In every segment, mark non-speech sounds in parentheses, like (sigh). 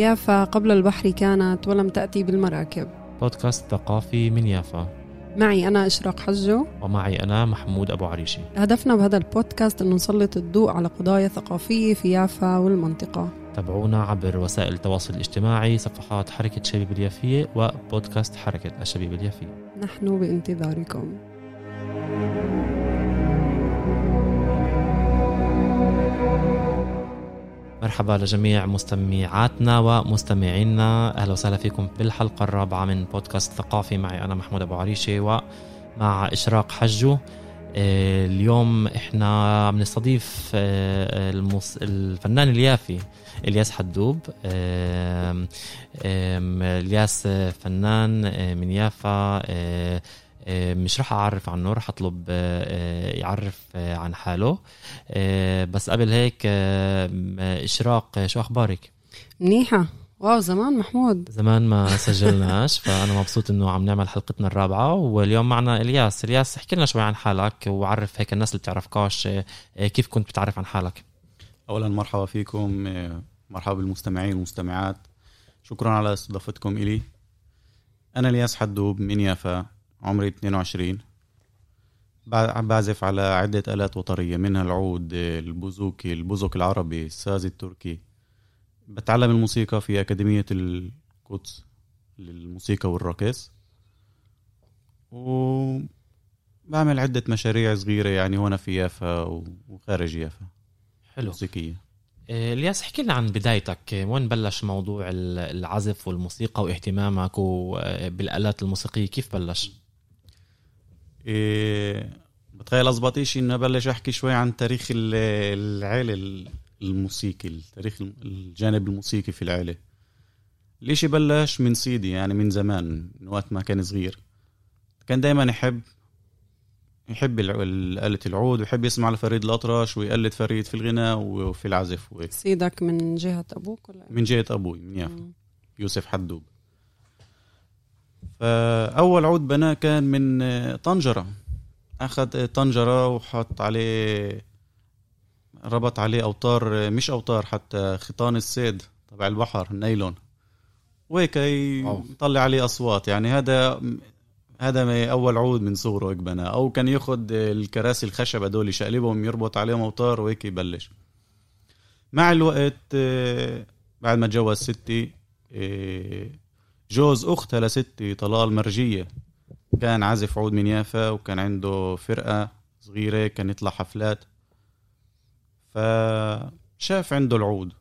يافا قبل البحر كانت ولم تأتي بالمراكب. بودكاست ثقافي من يافا. معي أنا إشراق حجو. ومعي أنا محمود أبو عريشي. هدفنا بهذا البودكاست أنه نسلط الضوء على قضايا ثقافية في يافا والمنطقة. تابعونا عبر وسائل التواصل الاجتماعي صفحات حركة شبيب اليافية وبودكاست حركة الشبيب اليافية. نحن بانتظاركم. مرحبا لجميع مستمعاتنا ومستمعينا. أهلا وسهلا فيكم بالحلقة الرابعة من بودكاست ثقافي. معي أنا محمود أبو عريشة ومع إشراق حجو. آه، اليوم إحنا عم نستضيف آه،. الفنان اليافي إلياس حدوب. إلياس فنان آه، من يافا مش رح أعرف عنه رح أطلب آه، آه، يعرف آه، عن حاله. آه، بس قبل هيك آه، إشراق آه، شو أخبارك؟ منيحة. واو زمان محمود. زمان ما سجلناش (laughs) فأنا مبسوط إنه عم نعمل حلقتنا الرابعة. واليوم معنا إلياس. إلياس احكي لنا شوي عن حالك وعرف هيك الناس اللي بتعرفكاش آه، آه، كيف كنت بتعرف عن حالك؟ اولا مرحبا فيكم آه، مرحبا بالمستمعين والمستمعات. شكرا على استضافتكم إلي. أنا إلياس حدوب من يافا. عمري 22 بع- عم بعزف على عدة آلات وترية منها العود آه، البوزوكي البوزوك العربي الساز التركي. بتعلم الموسيقى في أكاديمية القدس للموسيقى والرقص وبعمل عدة مشاريع صغيرة يعني هنا في يافا وخارج يافا. حلو. موسيقية. آه، إلياس احكي لنا عن بدايتك. آه، وين بلش موضوع ال- العزف والموسيقى واهتمامك و- بالآلات الموسيقية؟ كيف بلش؟ بتخيل أضبط إشي إنه أبلش أحكي شوي عن تاريخ ال- العيلة ال- الموسيقي تاريخ الجانب الموسيقي في العيلة. الإشي بلش من سيدي يعني من زمان من وقت ما كان صغير. كان دايما يحب يحب آلة العود ويحب يسمع لفريد الأطرش ويقلد فريد في الغناء وفي العزف وهيك. سيدك من جهة أبوك ولا؟ من جهة أبوي من يافا. يوسف حدوب. فأول عود بناه كان من طنجرة. أخذ طنجرة وحط عليه ربط عليه أوتار مش أوتار حتى خيطان الصيد تبع البحر النايلون. وهيك. يطلع عليه أصوات. يعني هذا هذا ما أول عود من صغره هيك بناه. أو كان ياخد آه، الكراسي الخشب هدول يشقلبهم يربط عليهم أوتار وهيك يبلش. مع الوقت بعد ما تجوز ستي إيه، جوز اختها لستي طلال مرجية. كان عازف عود من يافا وكان عنده فرقة صغيرة كان يطلع حفلات. فشاف عنده العود.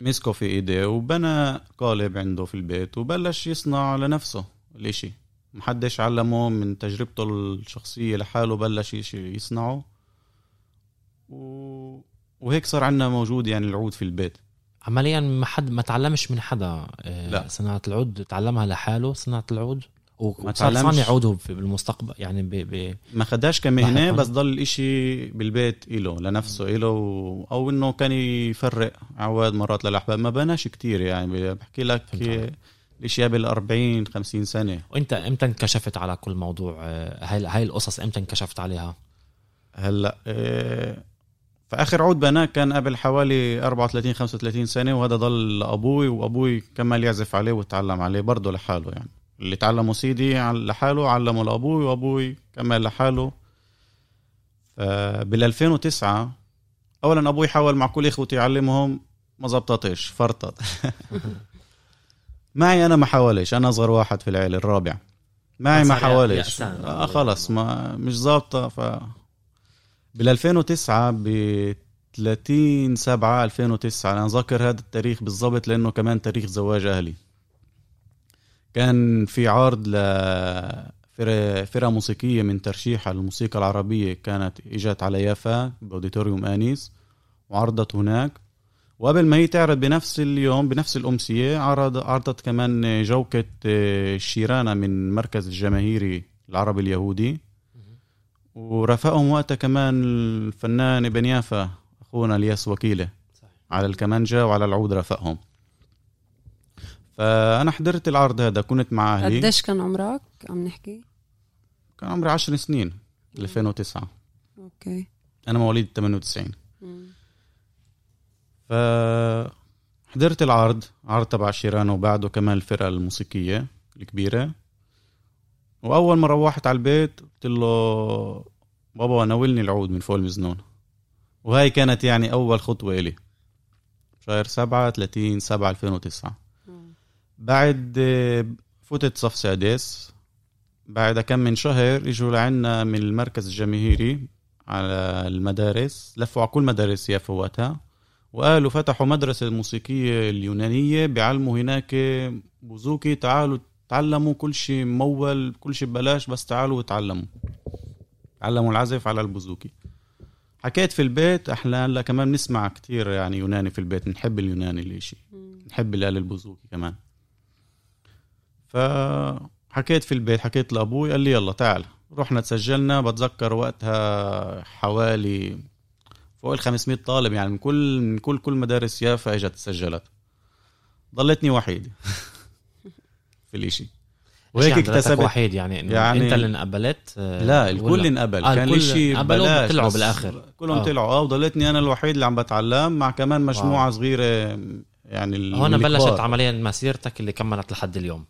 مسكه في إيديه وبنى قالب عنده في البيت وبلش يصنع لنفسه الإشي. محدش علمه من تجربته الشخصية لحاله بلش يصنعه. و... وهيك صار عنا موجود يعني العود في البيت. عمليا ما حد ما تعلمش من حدا آه، لا. صناعة العود تعلمها لحاله صناعة العود وصار تعلمش. صانع عود بالمستقبل يعني ب... ب... ما خداش كمهنة لاحقاً. بس ضل الاشي بالبيت إله لنفسه إله و... أو إنه كان يفرق عواد مرات للأحباب ما بناش كتير يعني بحكي لك فهمت عليك. الاشي قبل 40 50 سنة وانت إمتى انكشفت على كل موضوع آه، هاي هاي القصص إمتى انكشفت عليها هلأ إيه فآخر عود بناه كان قبل حوالي 34 35 سنة وهذا ضل لأبوي وأبوي كمل يعزف عليه وتعلم عليه برضه لحاله يعني. اللي تعلمه سيدي لحاله علمه لأبوي وأبوي كمل لحاله. بال 2009 أولا أبوي حاول مع كل إخوتي يعلمهم ما زبطتش فرطت. (laughs) معي أنا ما حاولش أنا أصغر واحد في العيلة الرابع. معي ما صار حاولش. آه خلص ما مش ظابطة ف بال 2009 ب 30 7 2009 أنا ذاكر هذا التاريخ بالضبط لأنه كمان تاريخ زواج أهلي. كان في عرض ل فرقة موسيقية من ترشيح الموسيقى العربية كانت إجت على يافا بأوديتوريوم آنيس وعرضت هناك. وقبل ما هي تعرض بنفس اليوم بنفس الأمسية عرض عرضت كمان جوكة آه، شيرانة من مركز الجماهيري العربي اليهودي. ورافقهم وقتها كمان الفنان ابن يافا أخونا الياس وكيلة. صحيح. على الكمانجا وعلى العود رافقهم فأنا حضرت العرض هذا كنت مع أهلي. قديش كان عمرك؟ عم نحكي؟ كان عمري 10 سنين 2009 أوكي. أنا مواليد 98 مم. ف حضرت العرض عرض تبع شيران وبعده كمان الفرقة الموسيقية الكبيرة. وأول ما روحت على البيت قلت له بابا ناولني العود من فوق المزنون وهي كانت يعني أول خطوة إلي. شهر سبعة 30 7 2009 بعد فتت صف سادس. بعد كم من شهر إجوا لعنا من المركز الجماهيري على المدارس. لفوا على كل مدارس يافا وقتها. وقالوا فتحوا مدرسة موسيقية اليونانية بيعلموا هناك بوزوكي تعالوا تعلموا كل شيء ممول كل شيء ببلاش بس تعالوا وتعلموا. تعلموا العزف على البوزوكي. حكيت في البيت إحنا هلأ كمان بنسمع كتير يعني يوناني في البيت بنحب اليوناني الاشي بنحب الآلة البوزوكي كمان. فحكيت في البيت حكيت لأبوي قال لي يلا تعال. رحنا تسجلنا بتذكر وقتها حوالي فوق ال 500 طالب يعني من كل من كل كل مدارس يافا إجت تسجلت. ضلتني وحيد (laughs) في الإشي. وهيك يعني اكتسبت. وحيد يعني إنه يعني أنت اللي انقبلت؟ آه، لا الكل انقبل. آه كان ببلاش طلعوا بالآخر. كلهم آه. طلعوا. آه وضلتني أنا الوحيد اللي عم بتعلم مع كمان مجموعة wow. صغيرة يعني هون بلشت عمليا مسيرتك اللي كملت لحد اليوم.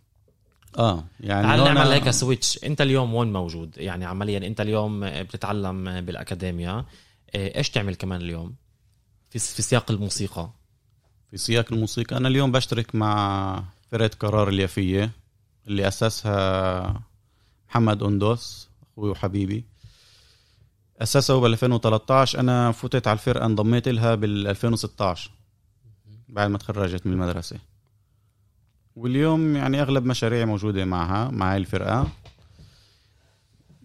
آه يعني تعال نعمل هيك switch أنت اليوم وين موجود؟ يعني عمليا أنت اليوم بتتعلم بالاكاديميا إيش تعمل كمان اليوم؟ في في سياق الموسيقى. في سياق الموسيقى. أنا اليوم بشترك مع فرقة قرار اليافية اللي أسسها محمد أندوس أخوي وحبيبي. اسسه بال 2013 أنا فتت على الفرقة انضميت لها بال 2016 بعد ما تخرجت من المدرسة. واليوم يعني أغلب مشاريعي موجودة معها مع هاي الفرقة.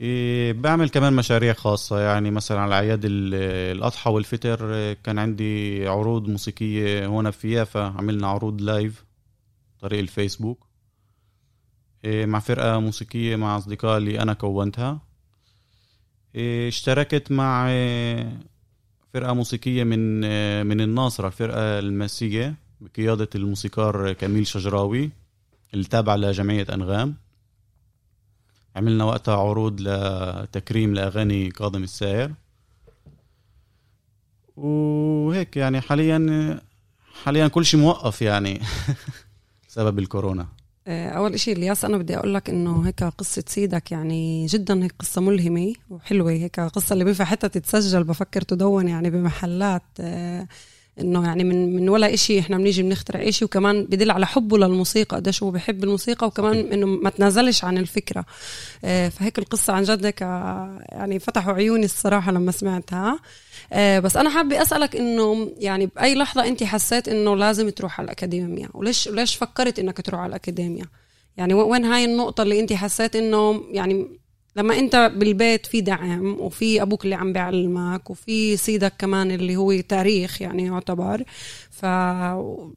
إيه بعمل كمان مشاريع خاصة يعني مثلا على أعياد الأضحى والفطر كان عندي عروض موسيقية هون في يافا عملنا عروض لايف طريق الفيسبوك. إيه مع فرقة موسيقية مع أصدقاء اللي أنا كونتها. إيه اشتركت مع فرقة موسيقية من من الناصرة الفرقة الماسية بقيادة الموسيقار كميل شجراوي اللي تابع لجمعية أنغام. عملنا وقتها عروض لتكريم لأغاني كاظم الساهر وهيك يعني حاليا حاليا كل شيء موقف يعني. (laughs) بسبب الكورونا؟ آه، أول شيء إلياس أنا بدي أقول لك إنه هيك قصة سيدك يعني جدا هيك قصة ملهمة وحلوة هيك قصة اللي بينفع حتى تتسجل بفكر تدون يعني بمحلات آه، إنه يعني من من ولا إشي إحنا بنيجي بنخترع إشي وكمان بدل على حبه للموسيقى قديش هو بحب الموسيقى وكمان إنه ما تنازلش عن الفكرة. آه، فهيك القصة عن جد هيك يعني فتحوا عيوني الصراحة لما سمعتها. آه، بس أنا حابة أسألك إنه يعني بأي لحظة أنت حسيت إنه لازم تروح على الاكاديميا وليش ليش فكرت إنك تروح على الاكاديميا يعني وين هاي النقطة اللي أنت حسيت إنه يعني لما انت بالبيت في دعم وفي أبوك اللي عم بيعلمك وفي سيدك كمان اللي هو تاريخ يعني يعتبر. ف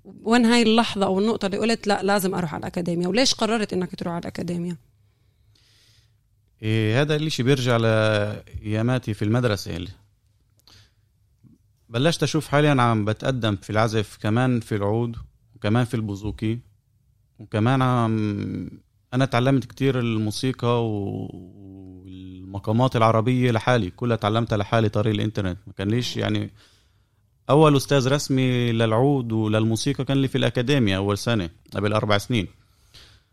وين هاي اللحظة أو النقطة اللي قلت لا لازم أروح على الاكاديميا وليش قررت إنك تروح على الاكاديميا إيه هذا الاشي بيرجع لأياماتي في المدرسة بلشت أشوف حاليا عم بتقدم في العزف كمان في العود وكمان في البوزوكي وكمان عم أنا تعلمت كتير الموسيقى والمقامات العربية لحالي كلها تعلمتها لحالي طريق الإنترنت. ما كان ليش يعني أول أستاذ رسمي للعود وللموسيقى كان لي في الاكاديميا أول سنة قبل أربع سنين.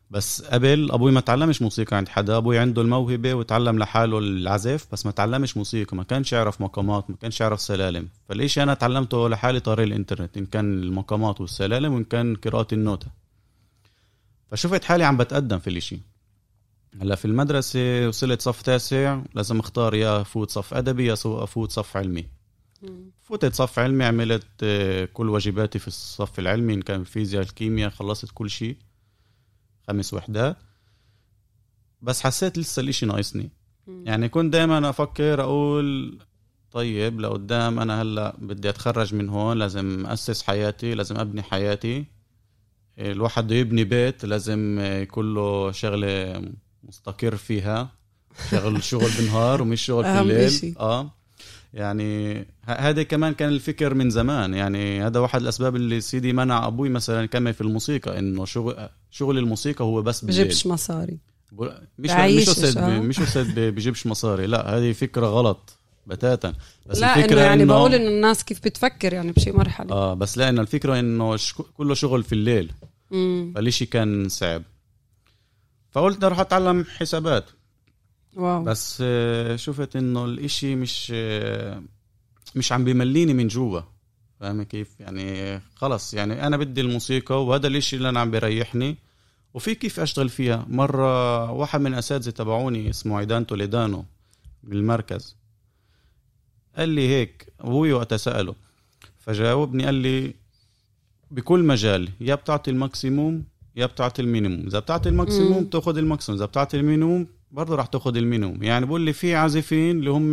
بس قبل أبوي ما تعلمش موسيقى عند حدا أبوي عنده الموهبة وتعلم لحاله العزف بس ما تعلمش موسيقى ما كانش يعرف مقامات ما كانش يعرف سلالم. فالإشي أنا تعلمته لحالي طريق الإنترنت إن كان المقامات والسلالم وإن كان قراءة النوتة. فشفت حالي عم بتقدم في الإشي. هلأ في المدرسة وصلت صف تاسع لازم اختار يا فوت صف أدبي يا افوت صف علمي. فوتت صف علمي عملت آه، كل واجباتي في الصف العلمي إن كان الفيزياء الكيمياء خلصت كل شيء خمس وحدات بس حسيت لسه الإشي ناقصني. يعني كنت دائما أفكر أقول طيب لقدام أنا هلأ بدي أتخرج من هون لازم أسس حياتي لازم أبني حياتي. الواحد بده يبني بيت لازم يكون له شغلة مستقر فيها. شغل (laughs) شغل بالنهار ومش شغل في الليل. آه. يعني هذا كمان كان الفكر من زمان. يعني هذا واحد الأسباب اللي سيدي منع أبوي مثلا يكمل في الموسيقى إنه شغل شغل الموسيقى هو بس بالليل. بجيبش مصاري. مش مش مش أستاذ بجيبش مصاري. لا هذه فكرة غلط. بتاتا. بس لا الفكرة إنه يعني إنه بقول إنه الناس كيف بتفكر يعني بشي مرحلة. آه بس لا إنه الفكرة إنه ش- كله شغل في الليل. امم فالشيء كان صعب. فقلت بدي أروح أتعلم حسابات. واو. بس آه، شفت إنه الإشي مش آه، مش عم بيمليني من جوا. فاهم كيف؟ يعني خلص يعني أنا بدي الموسيقى وهذا الإشي اللي أنا عم بيريحني. وفي كيف أشتغل فيها؟ مرة واحد من الأساتذة تبعوني اسمه عيدان توليدانو من المركز قال لي هيك أبوي وقت سأله. فجاوبني قال لي بكل مجال يا بتعطي ال maximum يا بتعطي ال minimum. إذا بتعطي ال maximum. بتاخذ ال maximum إذا بتعطي ال minimum برضه راح تاخذ ال minimum. يعني بقول لي في عازفين اللي هم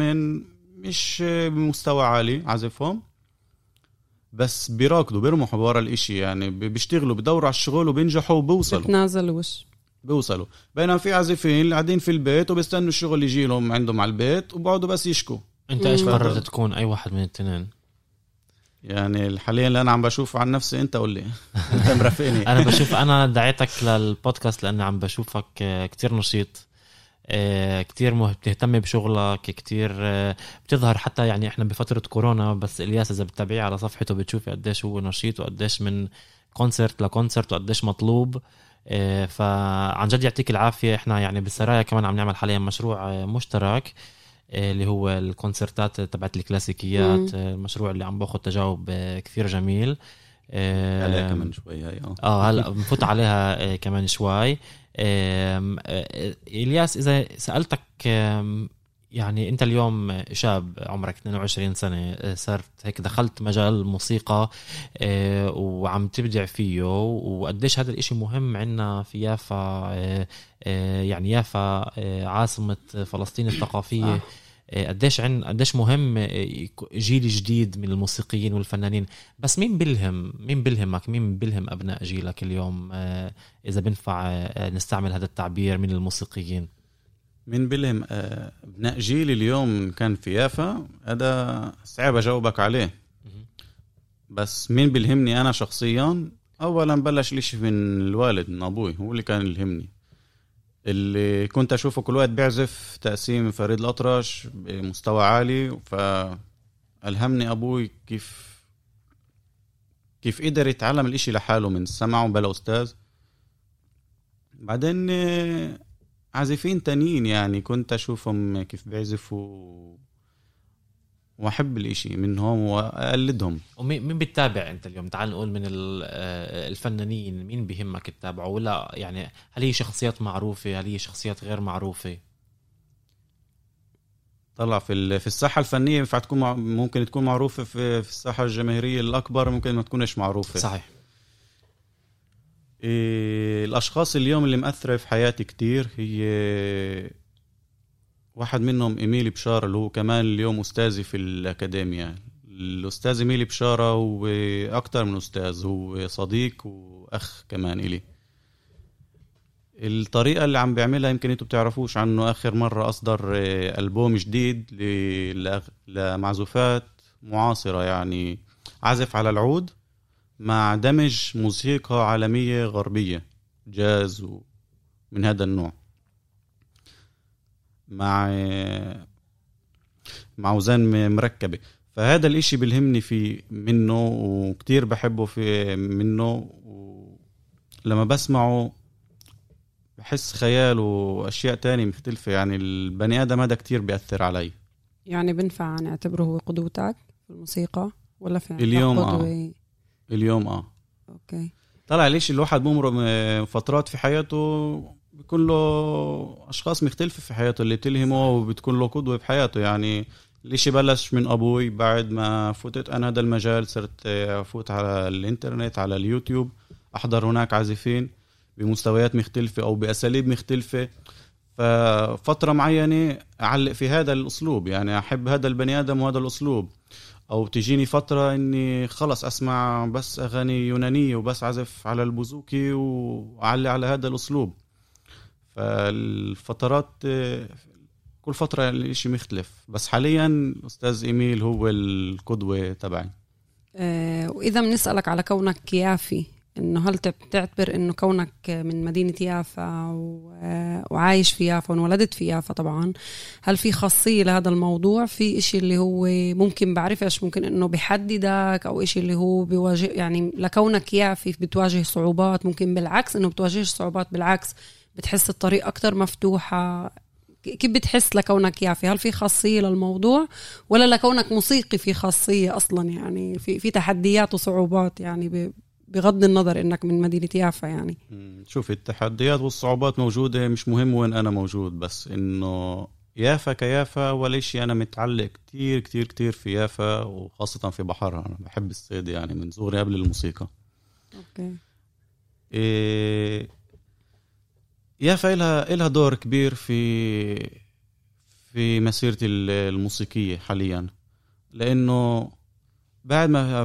مش بمستوى عالي عزفهم بس بيراكضوا بيرمحوا ورا الإشي. يعني بي- بيشتغلوا بدوروا على الشغل وبينجحوا وبيوصلوا بتنازل وش؟ بيوصلوا بينما في عازفين اللي قاعدين في البيت وبيستنوا الشغل يجي لهم عندهم على البيت وبقعدوا بس يشكوا. أنت إيش. قررت تكون أي واحد من الاثنين؟ يعني حاليا اللي أنا عم بشوفه عن نفسي أنت قول لي. (laughs) أنت مرافقني. أنا بشوف أنا دعيتك للبودكاست لأني عم بشوفك آه، كتير نشيط آه، كتير مه- بتهتم بشغلك كتير آه، بتظهر حتى يعني إحنا بفترة كورونا بس إلياس إذا بتتابعيه على صفحته بتشوفي قديش هو نشيط وقديش من كونسرت لكونسرت وقديش مطلوب فعن جد يعطيك العافية. إحنا يعني بالسرايا كمان عم نعمل حاليا مشروع مشترك. اللي هو الكونسرتات تبعت الكلاسيكيات مم. آه، المشروع اللي عم باخذ تجاوب آه، كثير جميل. آه، عليها كمان شوي هاي آه. هلا بنفوت عليها آه، كمان شوي. آه، إلياس إذا سألتك يعني انت اليوم شاب عمرك 22 سنة آه، صرت هيك دخلت مجال الموسيقى آه، وعم تبدع فيه وقديش هذا الإشي مهم عنا في يافا آه، يعني يافا عاصمة فلسطين الثقافية. قديش عن قديش مهم جيل جديد من الموسيقيين والفنانين. بس مين بلهم مين بلهمك مين بلهم أبناء جيلك اليوم إذا بنفع نستعمل هذا التعبير من الموسيقيين؟ من بلهم آه، أبناء جيل اليوم كان في يافا هذا صعب أجاوبك عليه. بس مين بيلهمني أنا شخصيا اولا بلش الاشي من الوالد من أبوي هو اللي كان يلهمني. اللي كنت أشوفه كل وقت بيعزف تقسيم فريد الأطرش بمستوى عالي فألهمني أبوي كيف كيف قدر يتعلم الإشي لحاله من سمعه بلا أستاذ. بعدين عازفين تانيين يعني كنت أشوفهم كيف بيعزفوا وأحب الإشي منهم وأقلدهم. ومين مين بتتابع أنت اليوم؟ تعال نقول من آه، الفنانين مين بهمك تتابعه؟ ولا يعني هل هي شخصيات معروفة؟ هل هي شخصيات غير معروفة؟ طلع في في الساحة الفنية ينفع تكون ممكن تكون معروفة في في الساحة الجماهيرية الأكبر ممكن ما تكونش معروفة. صحيح. الأشخاص اليوم اللي مأثرة في حياتي كتير هي واحد منهم إيميلي بشارة اللي هو كمان اليوم أستاذي في الاكاديميا الأستاذ إيميلي بشارة هو أكتر من أستاذ هو صديق وأخ كمان إلي. الطريقة اللي عم بيعملها يمكن أنتوا بتعرفوش عنه آخر مرة أصدر آه، ألبوم جديد لمعزوفات معاصرة يعني عزف على العود. مع دمج موسيقى عالمية غربية جاز ومن هذا النوع. مع مع أوزان مركبة. فهذا الإشي بلهمني في منه وكتير بحبه في منه ولما بسمعه بحس خيال وأشياء تانية مختلفة. يعني البني آدم هذا كتير بيأثر علي. يعني بنفع نعتبره هو قدوتك في الموسيقى ولا في اليوم آه. اليوم آه. okay. طلع ليش الواحد بمر فترات في حياته بيكون له أشخاص مختلفة في حياته اللي بتلهمه وبتكون له قدوة بحياته يعني الاشي بلش من أبوي بعد ما فتت أنا هذا المجال صرت أفوت على الإنترنت على اليوتيوب أحضر هناك عازفين بمستويات مختلفة أو بأساليب مختلفة. ففترة معينة أعلق في هذا الأسلوب يعني أحب هذا البني آدم وهذا الأسلوب. أو تجيني فترة إني خلص أسمع بس أغاني يونانية وبس عزف على البوزوكي وأعلق على هذا الأسلوب. فالفترات كل فترة الإشي مختلف. بس حاليا أستاذ إيميل هو القدوة تبعي. آه وإذا بنسألك على كونك يافي إنه هل بتعتبر إنه كونك من مدينة يافا وعايش في يافا وانولدت في يافا طبعا هل في خاصية لهذا الموضوع؟ في إشي اللي هو ممكن بعرفش ممكن إنه بحددك أو إشي اللي هو بواجه يعني لكونك يافي بتواجه صعوبات ممكن بالعكس إنه بتواجهش صعوبات بالعكس بتحس الطريق أكتر مفتوحة. كيف بتحس لكونك يافي؟ هل في خاصية للموضوع ولا لكونك موسيقي في خاصية أصلا؟ يعني في, في تحديات وصعوبات يعني بغض النظر إنك من مدينة يافا يعني. شوف التحديات والصعوبات موجودة مش مهم وين أنا موجود بس إنه يافا كيافا أول شيء أنا متعلق كتير كتير كتير في يافا وخاصة في بحرها. أنا بحب الصيد يعني من صغري قبل الموسيقى. okay. إيه يافا إلها إلها دور كبير في في مسيرتي الموسيقية حاليا. لأنه بعد ما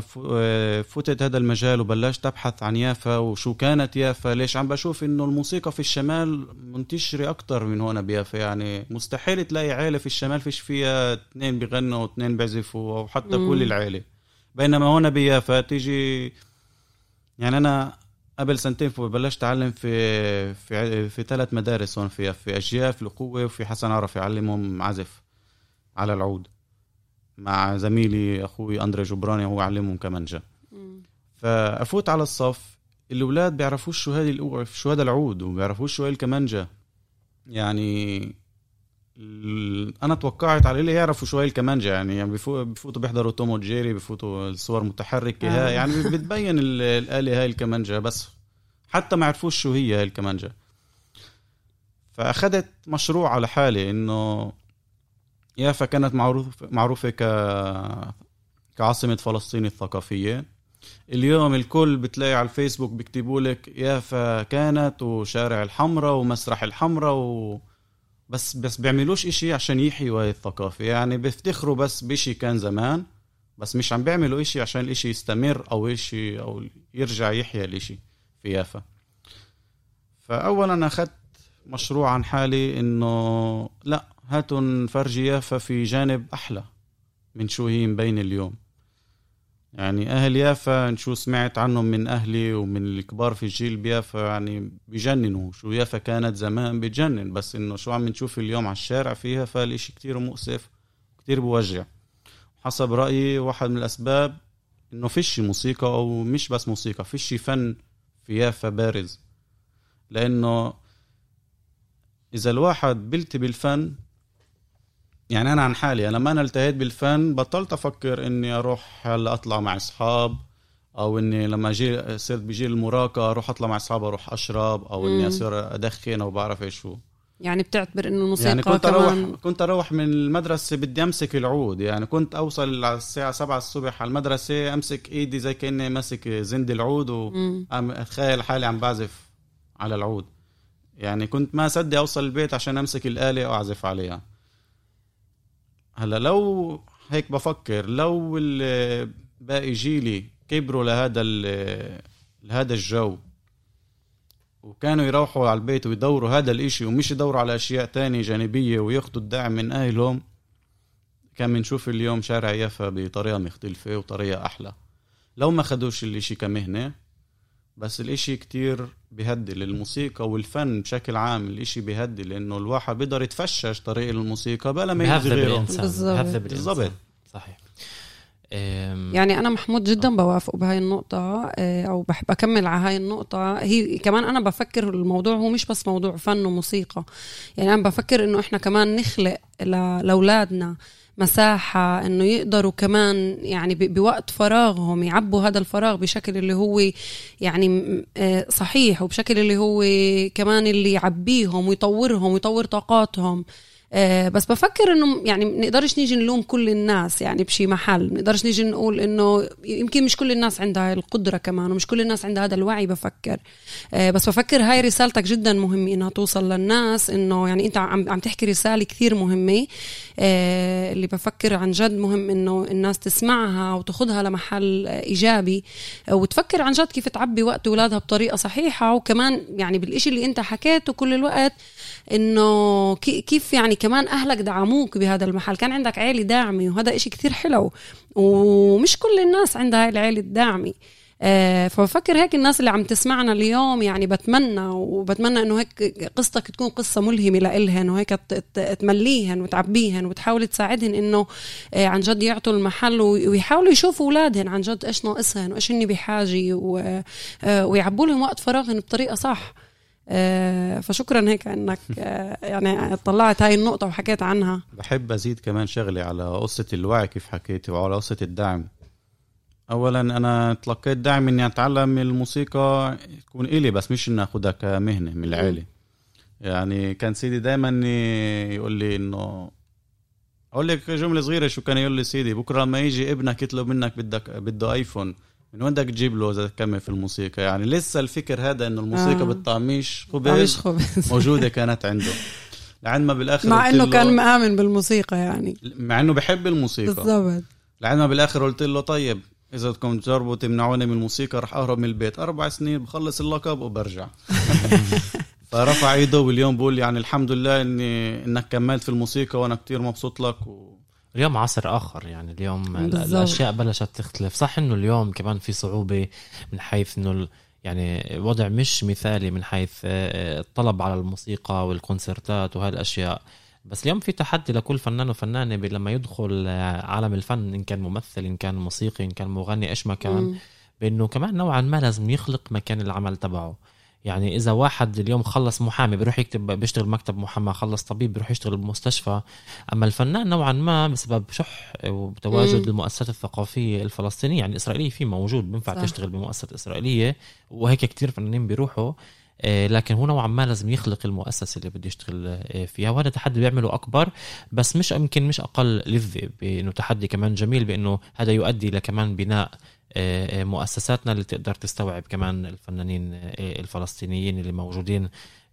فتت هذا المجال وبلشت أبحث عن يافا وشو كانت يافا ليش؟ عم بشوف إنه الموسيقى في الشمال منتشرة أكتر من هون بيافا يعني مستحيل تلاقي عيلة في الشمال فيش فيها اثنين بيغنوا واثنين بيعزفوا أو حتى مم. كل العيلة. بينما هون بيافا تيجي يعني أنا قبل سنتين بلشت أعلم في في في ثلاث مدارس هون في في أجيال في القوة وفي حسن عرفي اعلمهم عزف على العود. مع زميلي أخوي أندري جبراني هو علمهم كمانجا فأفوت على الصف الأولاد بيعرفوش شو هذه شو هذا العود وبيعرفوش شو هي الكمانجا يعني أنا توقعت على اللي يعرفوا شوي الكمانجا يعني, يعني بفوتوا بيحضروا توم وجيري بفوتوا الصور متحركة آه. يعني (laughs) بتبين الآلة هاي الكمانجا بس حتى ما عرفوش شو هي هاي الكمانجا فأخذت مشروع على حالي إنه يافا كانت معروف معروفة ك كعاصمة فلسطين الثقافية. اليوم الكل بتلاقي على الفيسبوك بيكتبوا لك يافا كانت وشارع الحمراء ومسرح الحمراء و بس بس بيعملوش إشي عشان يحيوا هاي الثقافة. يعني بيفتخروا بس بشي كان زمان بس مش عم بيعملوا إشي عشان الإشي يستمر أو إشي أو يرجع يحيا الإشي في يافا. فأولا أخذت مشروع عن حالي إنه لا هاتوا نفرجي يافا في جانب أحلى من شو هي مبين اليوم. يعني أهل يافا شو سمعت عنهم من أهلي ومن الكبار في الجيل بيافا؟ يعني بجننوا. شو يافا كانت زمان بجنن بس إنه شو عم نشوف اليوم على الشارع فيها فالإشي كتير مؤسف كتير بوجع. حسب رأيي واحد من الأسباب إنه فيش موسيقى أو مش بس موسيقى فيش فن في يافا بارز. لأنه إذا الواحد بلتهي بالفن يعني أنا عن حالي لما أنا التهيت بالفن بطلت أفكر إني أروح هلا أطلع مع أصحاب أو إني لما جي صرت بجيل المراهقه أروح أطلع مع أصحاب أروح أشرب أو إني أصير أدخن أو بعرف إيش شو يعني بتعتبر إنه الموسيقى يعني كنت كمان. أروح كنت أروح من المدرسة بدي أمسك العود يعني كنت أوصل على الساعة 7 الصبح على المدرسة أمسك إيدي زي كأني ماسك زند العود واتخيل حالي عم بعزف على العود. يعني كنت ما صدق أوصل البيت عشان أمسك الآلة واعزف عليها. هلا لو هيك بفكر لو باقي جيلي كبروا لهذا لهذا الجو وكانوا يروحوا على البيت ويدوروا هذا الإشي ومش يدوروا على أشياء تانية جانبية وياخدوا الدعم من أهلهم كان بنشوف اليوم شارع يافا بطريقة مختلفة وطريقة أحلى. لو ما خدوش الإشي كمهنة بس الإشي كتير بيهدي الموسيقى والفن بشكل عام. الإشي بيهدي لأنه الواحد بيقدر يتفشش طريق الموسيقى بلا ما يهذب الانسان بالضبط. صحيح. يعني أنا محمود جدا بوافق بهاي النقطة آه، أو بحب أكمل على هاي النقطة. هي كمان أنا بفكر الموضوع هو مش بس موضوع فن وموسيقى. يعني أنا بفكر إنه إحنا كمان نخلق لأولادنا مساحة إنه يقدروا كمان يعني بوقت فراغهم يعبوا هذا الفراغ بشكل اللي هو يعني آه، صحيح وبشكل اللي هو كمان اللي يعبيهم ويطورهم ويطور طاقاتهم. آه، بس بفكر إنه يعني نقدرش نيجي نلوم كل الناس يعني بشي محل. نقدرش نيجي نقول إنه يمكن مش كل الناس عندها القدرة كمان ومش كل الناس عندها هذا الوعي بفكر. آه، بس بفكر هاي رسالتك جدا مهمة إنها توصل للناس إنه يعني أنت عم عم تحكي رسالة كثير مهمة. اللي بفكر عن جد مهم إنه الناس تسمعها وتاخذها لمحل إيجابي وتفكر عن جد كيف تعبي وقت أولادها بطريقة صحيحة. وكمان يعني بالإشي اللي أنت حكيته كل الوقت إنه كيف يعني كمان أهلك دعموك بهذا المحل. كان عندك عيلة داعمة وهذا إشي كثير حلو. ومش كل الناس عندها العيلة الداعمة. آه، فبفكر هيك الناس اللي عم تسمعنا اليوم يعني بتمنى وبتمنى إنه هيك قصتك تكون قصة ملهمة لإلهن وهيك تمليهن وتعبيهن وتحاول تساعدهن إنه آه، عن جد يعطوا المحل ويحاولوا يشوفوا أولادهن عن جد إيش ناقصهن وإيش هن بحاجة ويعبوا لهم وقت فراغهم بطريقة صح. فشكرا هيك إنك (laughs) يعني طلعت هاي النقطة وحكيت عنها. بحب أزيد كمان شغلة على قصة الوعي كيف حكيتي وعلى قصة الدعم. اولا أنا تلقيت دعم إني أتعلم الموسيقى تكون إلي بس مش إني اخذها كمهنة من العيلة. يعني كان سيدي دائما يقول لي إنه أقول لك جملة صغيرة شو كان يقول لي سيدي بكرة لما يجي ابنك يطلب منك بدك بده آيفون من وين بدك تجيب له إذا تكمل في الموسيقى؟ يعني لسه الفكر هذا إنه الموسيقى آه. بالطعميش خبز, خبز. موجودة كانت عنده. لعند ما بالآخر مع إنه كان مآمن بالموسيقى يعني. مع إنه بحب الموسيقى. بالضبط. لعند ما بالآخر قلت له طيب إذا بدكم تجربوا تمنعوني من الموسيقى رح أهرب من البيت. أربع سنين بخلص اللقب وبرجع. (laughs) فرفع إيده واليوم بقول يعني الحمد لله اني إنك كملت في الموسيقى وأنا كتير مبسوط لك و... اليوم عصر آخر يعني اليوم بالزبط. الأشياء بلشت تختلف. صح إنه اليوم كمان في صعوبة من حيث إنه يعني وضع مش مثالي من حيث آه، الطلب على الموسيقى والكونسرتات وهاي الاشياء بس اليوم في تحدي لكل فنان وفنانة لما يدخل عالم الفن إن كان ممثل إن كان موسيقي إن كان مغني إيش ما كان بأنه كمان نوعا ما لازم يخلق مكان العمل تبعه. يعني إذا واحد اليوم خلص محامي بيروح يكتب بيشتغل بمكتب محاماة خلص طبيب بيروح يشتغل بمستشفى. أما الفنان نوعا ما بسبب شح وتواجد المؤسسات الثقافية الفلسطينية يعني الاسرائيليه في موجود بينفع تشتغل بمؤسسة إسرائيلية وهيك كتير فنانين بيروحوا. آه، لكن هو نوعا ما لازم يخلق المؤسسة اللي بده يشتغل آه، فيها وهذا تحدي بيعمله أكبر بس مش يمكن مش أقل لذة بإنه تحدي كمان جميل بإنه هذا يؤدي لكمان بناء آه، مؤسساتنا اللي تقدر تستوعب كمان الفنانين الفلسطينيين اللي موجودين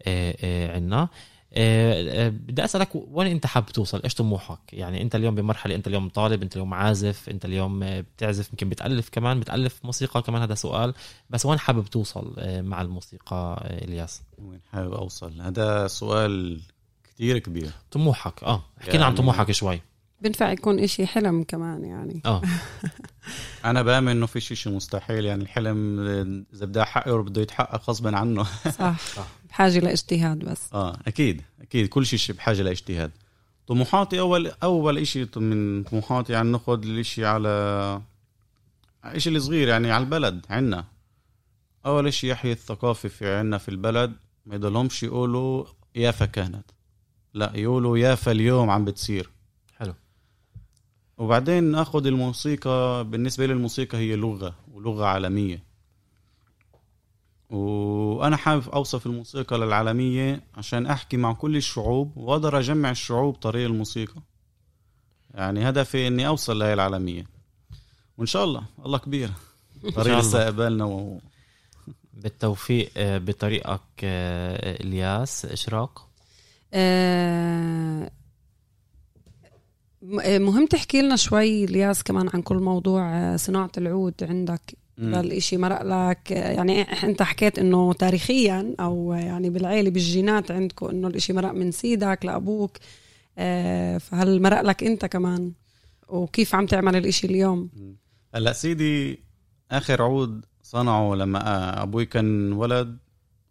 عندنا آه، آه، بدي أسألك وين أنت حابب توصل؟ إيش طموحك؟ يعني أنت اليوم بمرحلة أنت اليوم طالب أنت اليوم عازف أنت اليوم بتعزف يمكن بتألف كمان بتألف موسيقى كمان هذا سؤال. بس وين حابب توصل آه، مع الموسيقى إلياس؟ وين حابب أوصل؟ هذا سؤال كتير كبير. طموحك آه احكي يعني... عن طموحك شوي. بينفع يكون إشي حلم كمان يعني. آه. (laughs) أنا بآمن إنه في شيء مستحيل يعني الحلم إذا بده يحقق بده يتحقق غصبا عنه. (laughs) صح. (laughs) بحاجة لاجتهاد بس. آه أكيد أكيد. كل شيء بحاجة لاجتهاد. طموحاتي أول أول شيء من طموحاتي يعني ناخذ الشيء على شيء الصغير يعني على البلد عنا. أول شيء يحيي الثقافة في عنا في البلد ما يضلهمش يقولوا يافا كانت. لا يقولوا يافا اليوم عم بتصير. وبعدين ناخذ الموسيقى بالنسبة لي الموسيقى هي لغة ولغة عالمية. وأنا حابب أوصف الموسيقى للعالمية عشان أحكي مع كل الشعوب وأقدر أجمع الشعوب طريق الموسيقى. يعني هدفي إني أوصل لهي العالمية. وإن شاء الله الله كبير. طريق لسه قبالنا و... بالتوفيق آه، بطريقك آه، إلياس. إشراق؟ آه، مهم تحكي لنا شوي الياس كمان عن كل موضوع صناعة العود عندك. فالإشي مرق لك. يعني أنت حكيت إنه تاريخيا أو يعني بالعيلة بالجينات عندكم إنه الإشي مرق من سيدك لأبوك. آه، فهل مرق لك أنت كمان؟ وكيف عم تعمل الإشي اليوم؟ هلأ سيدي آخر عود صنعه لما أبوي كان ولد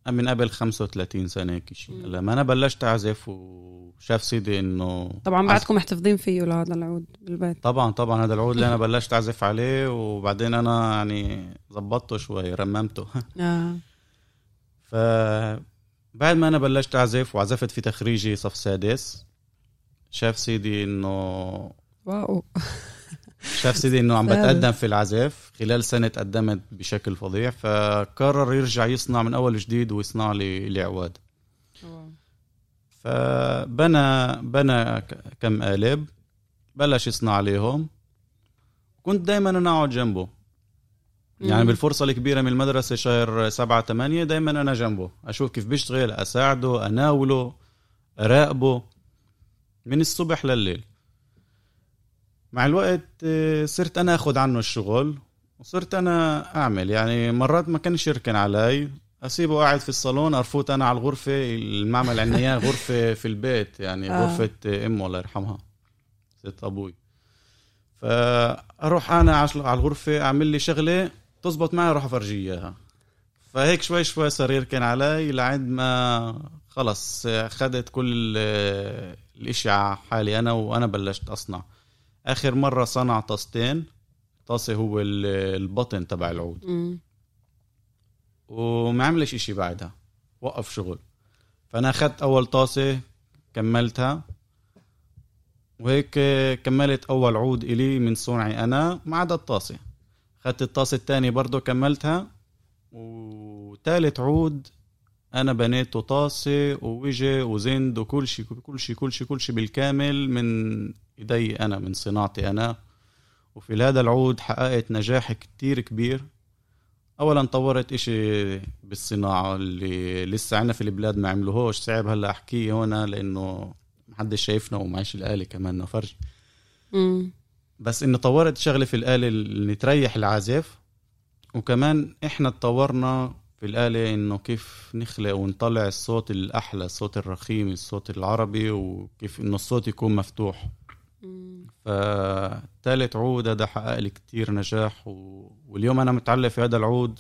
من قبل 35 سنة هيك شيء لما أنا بلشت أعزف وشاف سيدي إنه طبعا بعدكم محتفظين فيه لهذا العود بالبيت؟ طبعا طبعا هذا العود اللي أنا (laughs) بلشت أعزف عليه وبعدين أنا يعني ظبطته شوي رممته. (laughs) آه. ف بعد ما أنا بلشت أعزف وعزفت في تخريجي صف سادس شاف سيدي إنه واو. شاف سيدي إنه عم (laughs) بتقدم في العزف. خلال سنة تقدمت بشكل فظيع فقرر يرجع يصنع من أول جديد ويصنع لي لي عواد فبنى بنى كم قالب بلش يصنع عليهم. كنت دائما أنا أقعد جنبه. يعني بالفرصة الكبيرة من المدرسة شهر سبعة ثمانية دائما أنا جنبه. أشوف كيف بيشتغل أساعده أناوله أراقبه من الصبح لليل. مع الوقت آه، صرت أنا أخذ عنه الشغل وصرت أنا أعمل. يعني مرات ما كانش يركن علي. اسيبه قاعد في الصالون أرفوت أنا على الغرفة المعمل عندنا إياه غرفة في البيت يعني آه. غرفة أمه الله يرحمها ست أبوي. فأروح أنا على الغرفة أعمل لي شغلة تزبط معي راح افرجيه إياها. فهيك شوي شوي صار يركن علي لعند ما خلص اخذت كل ال- الاشي على حالي أنا وأنا بلشت أصنع. آخر مرة صنع طاستين. طاسه هو ال- البطن تبع العود. مم. وما عملش إشي بعدها وقف شغل. فأنا أخذت أول طاسة كملتها. وهيك كملت أول عود إلي من صنعي أنا ما عدا الطاسة. أخذت الطاسة الثانية برضه كملتها. وثالث عود أنا بنيته طاسة ووجه وزند وكل شيء كل شيء كل شيء كل شيء بالكامل من إيدي أنا من صناعتي أنا. وفي هذا العود حققت نجاح كتير كبير اولا طورت إشي بالصناعة اللي لسه عنا في البلاد ما عملوهوش صعب هلأ أحكيه هون لأنه محدش شايفنا ومعيش الآلة كمان نفرج. بس إنه طورت شغلة في الآلة اللي تريح العازف وكمان إحنا تطورنا في الآلة إنه كيف نخلق ونطلع الصوت الأحلى الصوت الرخيم الصوت العربي وكيف إنه الصوت يكون مفتوح. فتالت عود هذا حقق لي كتير نجاح و... واليوم أنا متعلق في هذا العود.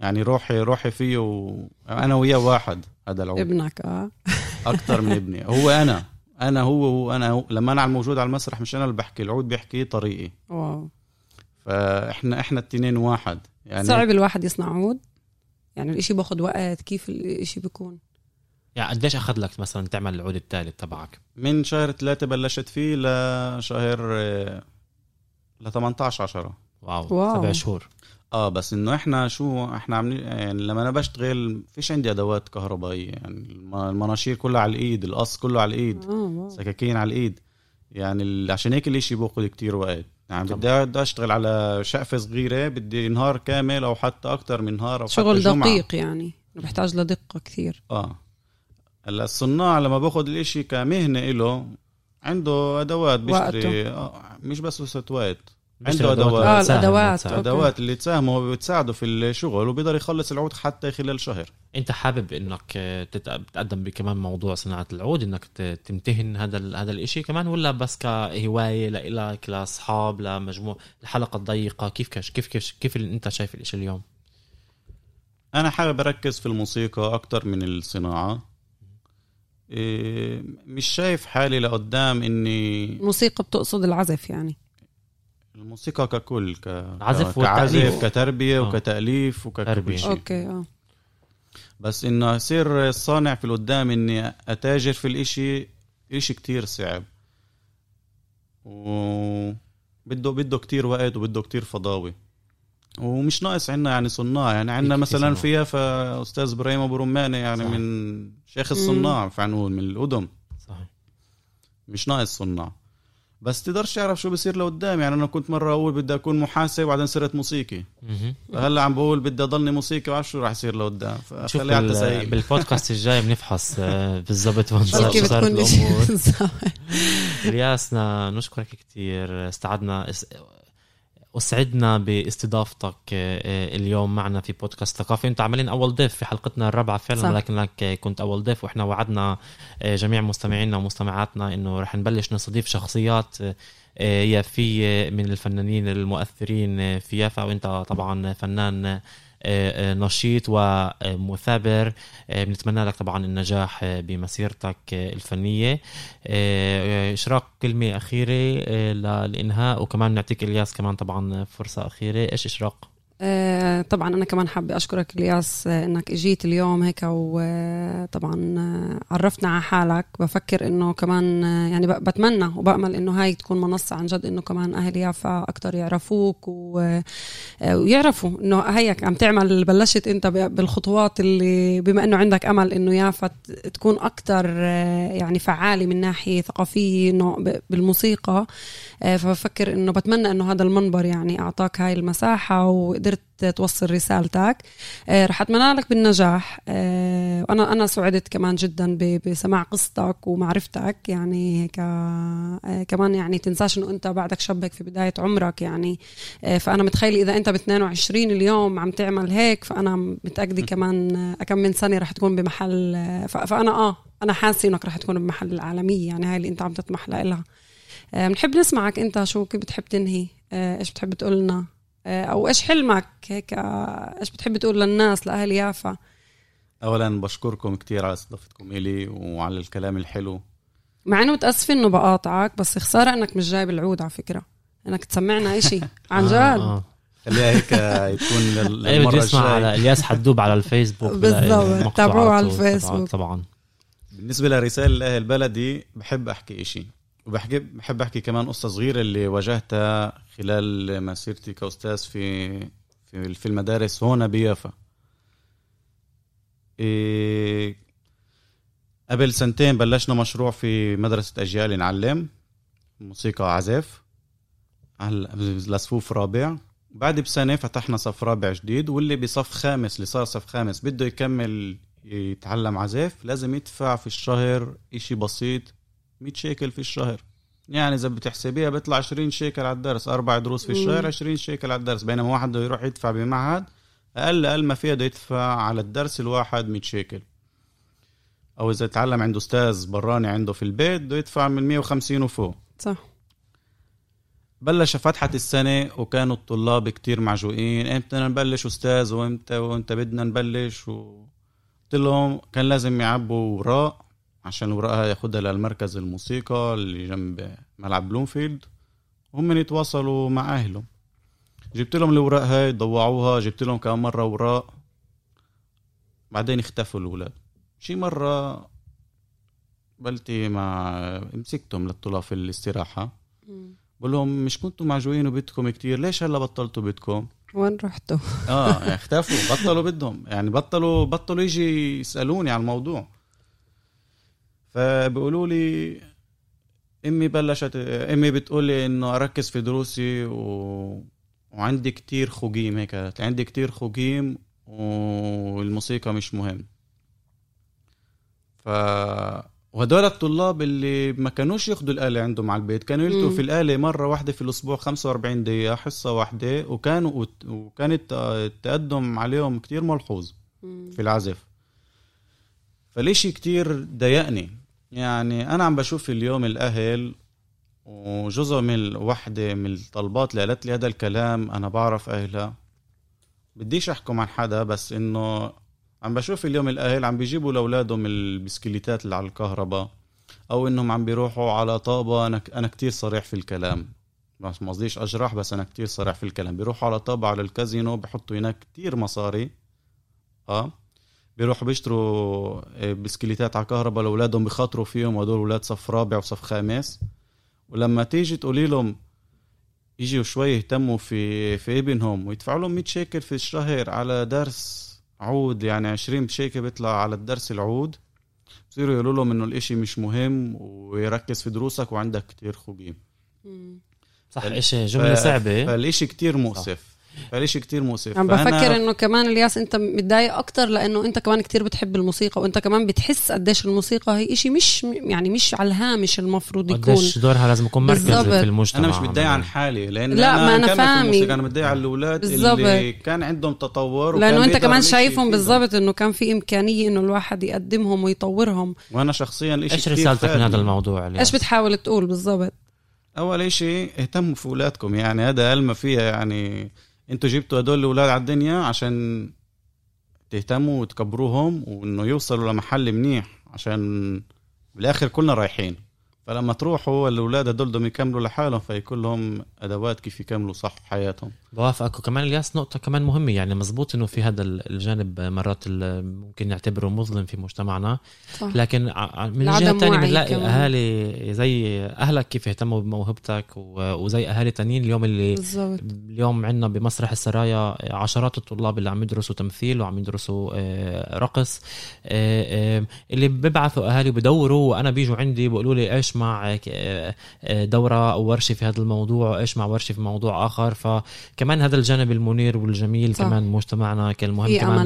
يعني روحي روحي فيه وأنا وياه واحد هذا العود. ابنك آه. أكثر من ابني. هو أنا. أنا هو هو أنا هو. لما أنا موجود على المسرح مش أنا اللي بحكي العود بيحكي طريقي. واو. فاحنا إحنا التنين واحد. يعني صعب الواحد يصنع عود؟ يعني الإشي باخد وقت كيف الإشي بيكون؟ يعني قديش أخذ لك مثلا تعمل العود الثالث تبعك؟ من شهر ثلاثة بلشت فيه لشهر آه، ل 18 10 wow, wow. سبع شهور. آه بس إنه إحنا شو إحنا عاملين يعني لما أنا بشتغل فيش عندي أدوات كهربائية يعني الم- المناشير كلها على الإيد القص كله على الإيد wow. سكاكين على الإيد. يعني ال- عشان هيك الإشي باخذ كتير وقت. يعني. بدي بدي أشتغل على شقفة صغيرة بدي نهار كامل أو حتى أكثر من نهار أو شغل حتى جمعة. دقيق يعني بحتاج لدقة كثير آه. هلا الصناع لما باخذ الإشي كمهنة إله عنده أدوات بيشتري آه مش بس وسط عنده أدوات. آه،. أوكي. أدوات. اللي تساهمه بتساعده في الشغل وبيقدر يخلص العود حتى خلال شهر. أنت حابب إنك تت- تتقدم بكمان موضوع صناعة العود إنك تمتهن هذا ال- هذا الإشي كمان ولا بس كهواية لإلك لاصحاب لمجموع الحلقة الضيقه كيف كيف كيف كيف, أنت شايف الإشي اليوم؟ أنا حابب أركز في الموسيقى أكتر من الصناعة. مش شايف حالي لقدام إني الموسيقى بتقصد العزف يعني الموسيقى ككل ك... العزف والتأليف. كعزف كتربية آه. وكتأليف وككل تربية. شيء أوكي آه بس إنه اصير صانع في القدام إني أتاجر في الإشي إشي كتير صعب و بده بده كتير وقت وبده كتير فضاوي ومش ناقص عنا يعني صناع. يعني عنا في مثلا صناع. في يافا أستاذ إبراهيم أبو رمانه يعني صح. من شيخ الصناع فعلا نقول من القدم صحيح. مش ناقص صناع. بس تقدرش تعرف شو بصير لقدام. يعني أنا كنت مرة أقول بدي أكون محاسب وبعدين صرت موسيقي. هلأ عم بقول بدي أضلني موسيقي وعارف شو راح يصير لقدام. فخليها على التسهيل بالبودكاست الجاي بنفحص آه، بالضبط وين صارت الأمور. (laughs) إلياسنا نشكرك كثير استعدنا إس- أسعدنا باستضافتك آه، اليوم معنا في بودكاست ثقافي أنت عملين أول ضيف في حلقتنا الرابعة فعلا صح. ولكنك كنت أول ضيف وإحنا وعدنا آه، جميع مستمعينا ومستمعاتنا إنه رح نبلش نستضيف شخصيات آه، يافية من الفنانين المؤثرين في يافا وإنت طبعا فنان آه، آه، نشيط ومثابر. آه، بنتمنى لك طبعا النجاح آه، بمسيرتك آه، الفنية. آه، إشراق كلمة أخيرة آه، للإنهاء وكمان نعطيك إلياس كمان طبعا فرصة أخيرة. إيش إشراق؟ آه، طبعا أنا كمان حابة أشكرك إلياس آه، إنك إجيت اليوم هيك وطبعا عرفتنا على حالك بفكر إنه كمان آه، يعني بتمنى وبأمل إنه هاي تكون منصة عن جد إنه كمان أهل يافا أكتر يعرفوك. آه، ويعرفوا إنه هيك عم تعمل بلشت أنت بالخطوات اللي بما إنه عندك أمل إنه يافا تكون أكتر آه، يعني فعالة من ناحية ثقافية إنه بالموسيقى آه، فبفكر إنه بتمنى إنه هذا المنبر يعني أعطاك هاي المساحة وقدرت توصل رسالتك. آه، رح أتمنى لك بالنجاح. آه، وأنا أنا سعدت كمان جدا بسماع قصتك ومعرفتك. يعني هيك آه، كمان يعني تنساش إنه أنت بعدك شبك في بداية عمرك يعني. فأنا متخيلة إذا أنت ب 22 اليوم عم تعمل هيك فأنا متأكدة كمان كم من سنة رح تكون بمحل فأنا آه أنا حاسة إنك رح تكون بمحل العالمية. يعني هاي اللي أنت عم تطمح لها بنحب نسمعك. أنت شو كيف بتحب تنهي؟ إيش بتحب تقول لنا أو إيش حلمك هيك؟ آه، إيش بتحب تقول للناس لأهل يافا؟ اولا بشكركم كتير على استضافتكم إلي وعلى الكلام الحلو. مع إنه متاسفه إنه بقاطعك بس خساره إنك مش جايب العود على فكرة. إنك تسمعنا إشي. (laughs) عن جد. آه. آه. خليها هيك يكون (laughs) إيه بده للمرة يسمع على إلياس حدوب على الفيسبوك بالضبط. تابعوه على الفيسبوك. طبعا. بالنسبة لرسالة لاهل بلدي بحب أحكي إشي. وبحكي بحب أحكي كمان قصة صغيرة اللي واجهتها خلال مسيرتي كأستاذ في في في المدارس هون بيافا. إيه قبل سنتين بلشنا مشروع في مدرسة أجيال نعلم موسيقى عزف على لصفوف رابع. بعد بسنة فتحنا صف رابع جديد واللي بصف خامس اللي صار صف خامس بده يكمل يتعلم عزف لازم يدفع في الشهر إشي بسيط 100 شيكل في الشهر. يعني إذا بتحسبيها بيطلع 20 شيكل على الدرس أربع دروس في الشهر مم. 20 شيكل على الدرس. بينما واحد بده يروح يدفع بمعهد أقل أقل ما فيها بده يدفع على الدرس الواحد 100 شيكل. أو إذا تعلم عند أستاذ براني عنده في البيت بده يدفع من 150 وفوق. صح. بلش فتحت السنة وكانوا الطلاب كتير معجوقين. إمتى نبلش أستاذ وإمتى وإمتى بدنا نبلش؟ و... قلت لهم كان لازم يعبوا وراق عشان الوراق هاي ياخدها للمركز الموسيقى اللي جنب ملعب بلومفيلد هم يتواصلوا مع أهلهم. جبت لهم الوراق هاي ضوعوها جبت لهم كم مرة وراق بعدين اختفوا الاولاد شي مرة بلتي مع مسكتهم للطلاب في الاستراحة. مم. بقول لهم مش كنتوا معجوقين وبدكم كتير ليش هلا بطلتوا بدكم؟ وين رحتوا؟ آه اختفوا بطلوا بدهم. يعني بطلوا بطلوا يجي يسألوني على الموضوع. فبيقولوا لي أمي بلشت أمي بتقول لي إنه أركز في دروسي و... وعندي كتير خوجيم هيك عندي كتير خوجيم والموسيقى مش مهم ف وهدول الطلاب اللي ما كانوش ياخدوا الآلة عندهم على البيت كانوا يلتوا. في الآلة مرة واحدة في الأسبوع 45 دقيقة حصة واحدة وكانوا آه، التقدم عليهم كتير ملحوظ. في العزف فالإشي كتير ضايقني؟ يعني أنا عم بشوف اليوم الأهل وجزء من واحدة من الطلبات اللي قالت لي هذا الكلام أنا بعرف أهلها. بديش أحكم عن حدا بس إنه عم بشوف اليوم الأهل عم بيجيبوا لأولادهم البسكليتات اللي على الكهرباء أو إنهم عم بيروحوا على طابة. أنا أنا كتير صريح في الكلام. بس ما قصديش أجرح بس أنا كتير صريح في الكلام. بيروحوا على طابة على الكازينو بحطوا هناك كتير مصاري. آه. بيروحوا بيشتروا آه، بسكليتات على كهرباء لأولادهم بخاطروا فيهم وهدول أولاد صف رابع وصف خامس. ولما تيجي تقولي لهم يجوا شوي يهتموا في في ابنهم ويدفعوا لهم 100 شيكل في الشهر على درس عود يعني 20 شيكل بيطلع على الدرس العود بصيروا يقولوا لهم إنه الإشي مش مهم ويركز في دروسك وعندك كتير مم. صح إيش جملة صعبة. فالإشي كتير مؤسف. فالاشي كتير مؤسف عم بفكر إنه كمان الياس أنت متضايق أكتر لأنه أنت كمان كتير بتحب الموسيقى وأنت كمان بتحس قديش الموسيقى هي إشي مش يعني مش على الهامش المفروض يكون قديش دورها لازم يكون مركزي بالضبط. في المجتمع أنا مش متضايق عن حالي لأن لا، ما أنا في فاهمة. الموسيقى أنا متضايق على الأولاد بالضبط. اللي كان عندهم تطور وكان لأنه أنت كمان شايفهم. بالضبط إنه كان في إمكانية إنه الواحد يقدمهم ويطورهم وأنا شخصيا الاشي إيش رسالتك من. هذا الموضوع الياس؟ إيش بتحاول تقول بالضبط أول إشي اهتموا في اولادكم يعني هذا ما فيها يعني أنتوا جبتوا هدول الأولاد على الدنيا عشان تهتموا وتكبروهم وإنه يوصلوا لمحل منيح عشان بالآخر كلنا رايحين. فلما تروحوا الأولاد هدول بدهم يكملوا لحالهم فيكون لهم أدوات كيف يكملوا صح حياتهم. بوافقك. وكمان الياس نقطة كمان مهمة. يعني مزبوط إنه في هذا الجانب مرات ممكن نعتبره مظلم في مجتمعنا. صح. لكن من الجهة الثانية بنلاقي. أهالي زي أهلك كيف يهتموا بموهبتك وزي أهالي تانيين. اليوم اللي بالضبط. اليوم عندنا بمسرح السرايا عشرات الطلاب اللي عم يدرسوا تمثيل وعم يدرسوا آه، رقص. آه، آه، اللي ببعثوا أهالي بدوروا وأنا بيجوا عندي بيقولوا لي إيش مع دورة أو ورشه في هذا الموضوع وايش مع ورشة في موضوع آخر. فكمان هذا الجانب المنير والجميل صح. كمان مجتمعنا كان مهم في كمان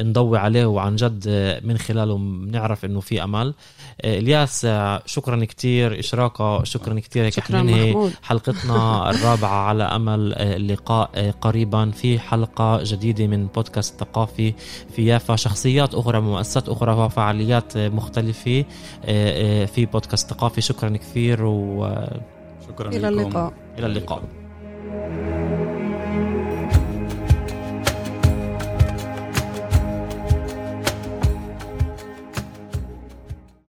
أمل. نضوي عليه وعن جد من خلاله بنعرف إنه في أمل. آه، إلياس آه، شكرا كتير. إشراقة شكرا كتير هيك شكرا محمود. حلقتنا (laughs) الرابعة على أمل آه، اللقاء آه، قريبا. في حلقة جديدة من بودكاست ثقافي في يافا. شخصيات أخرى مؤسسات أخرى وفعاليات آه، مختلفة آه، آه، في بودكاست ثقافي. شكرا كثير وإلى شكرا إلى لكم. اللقاء. اللقاء.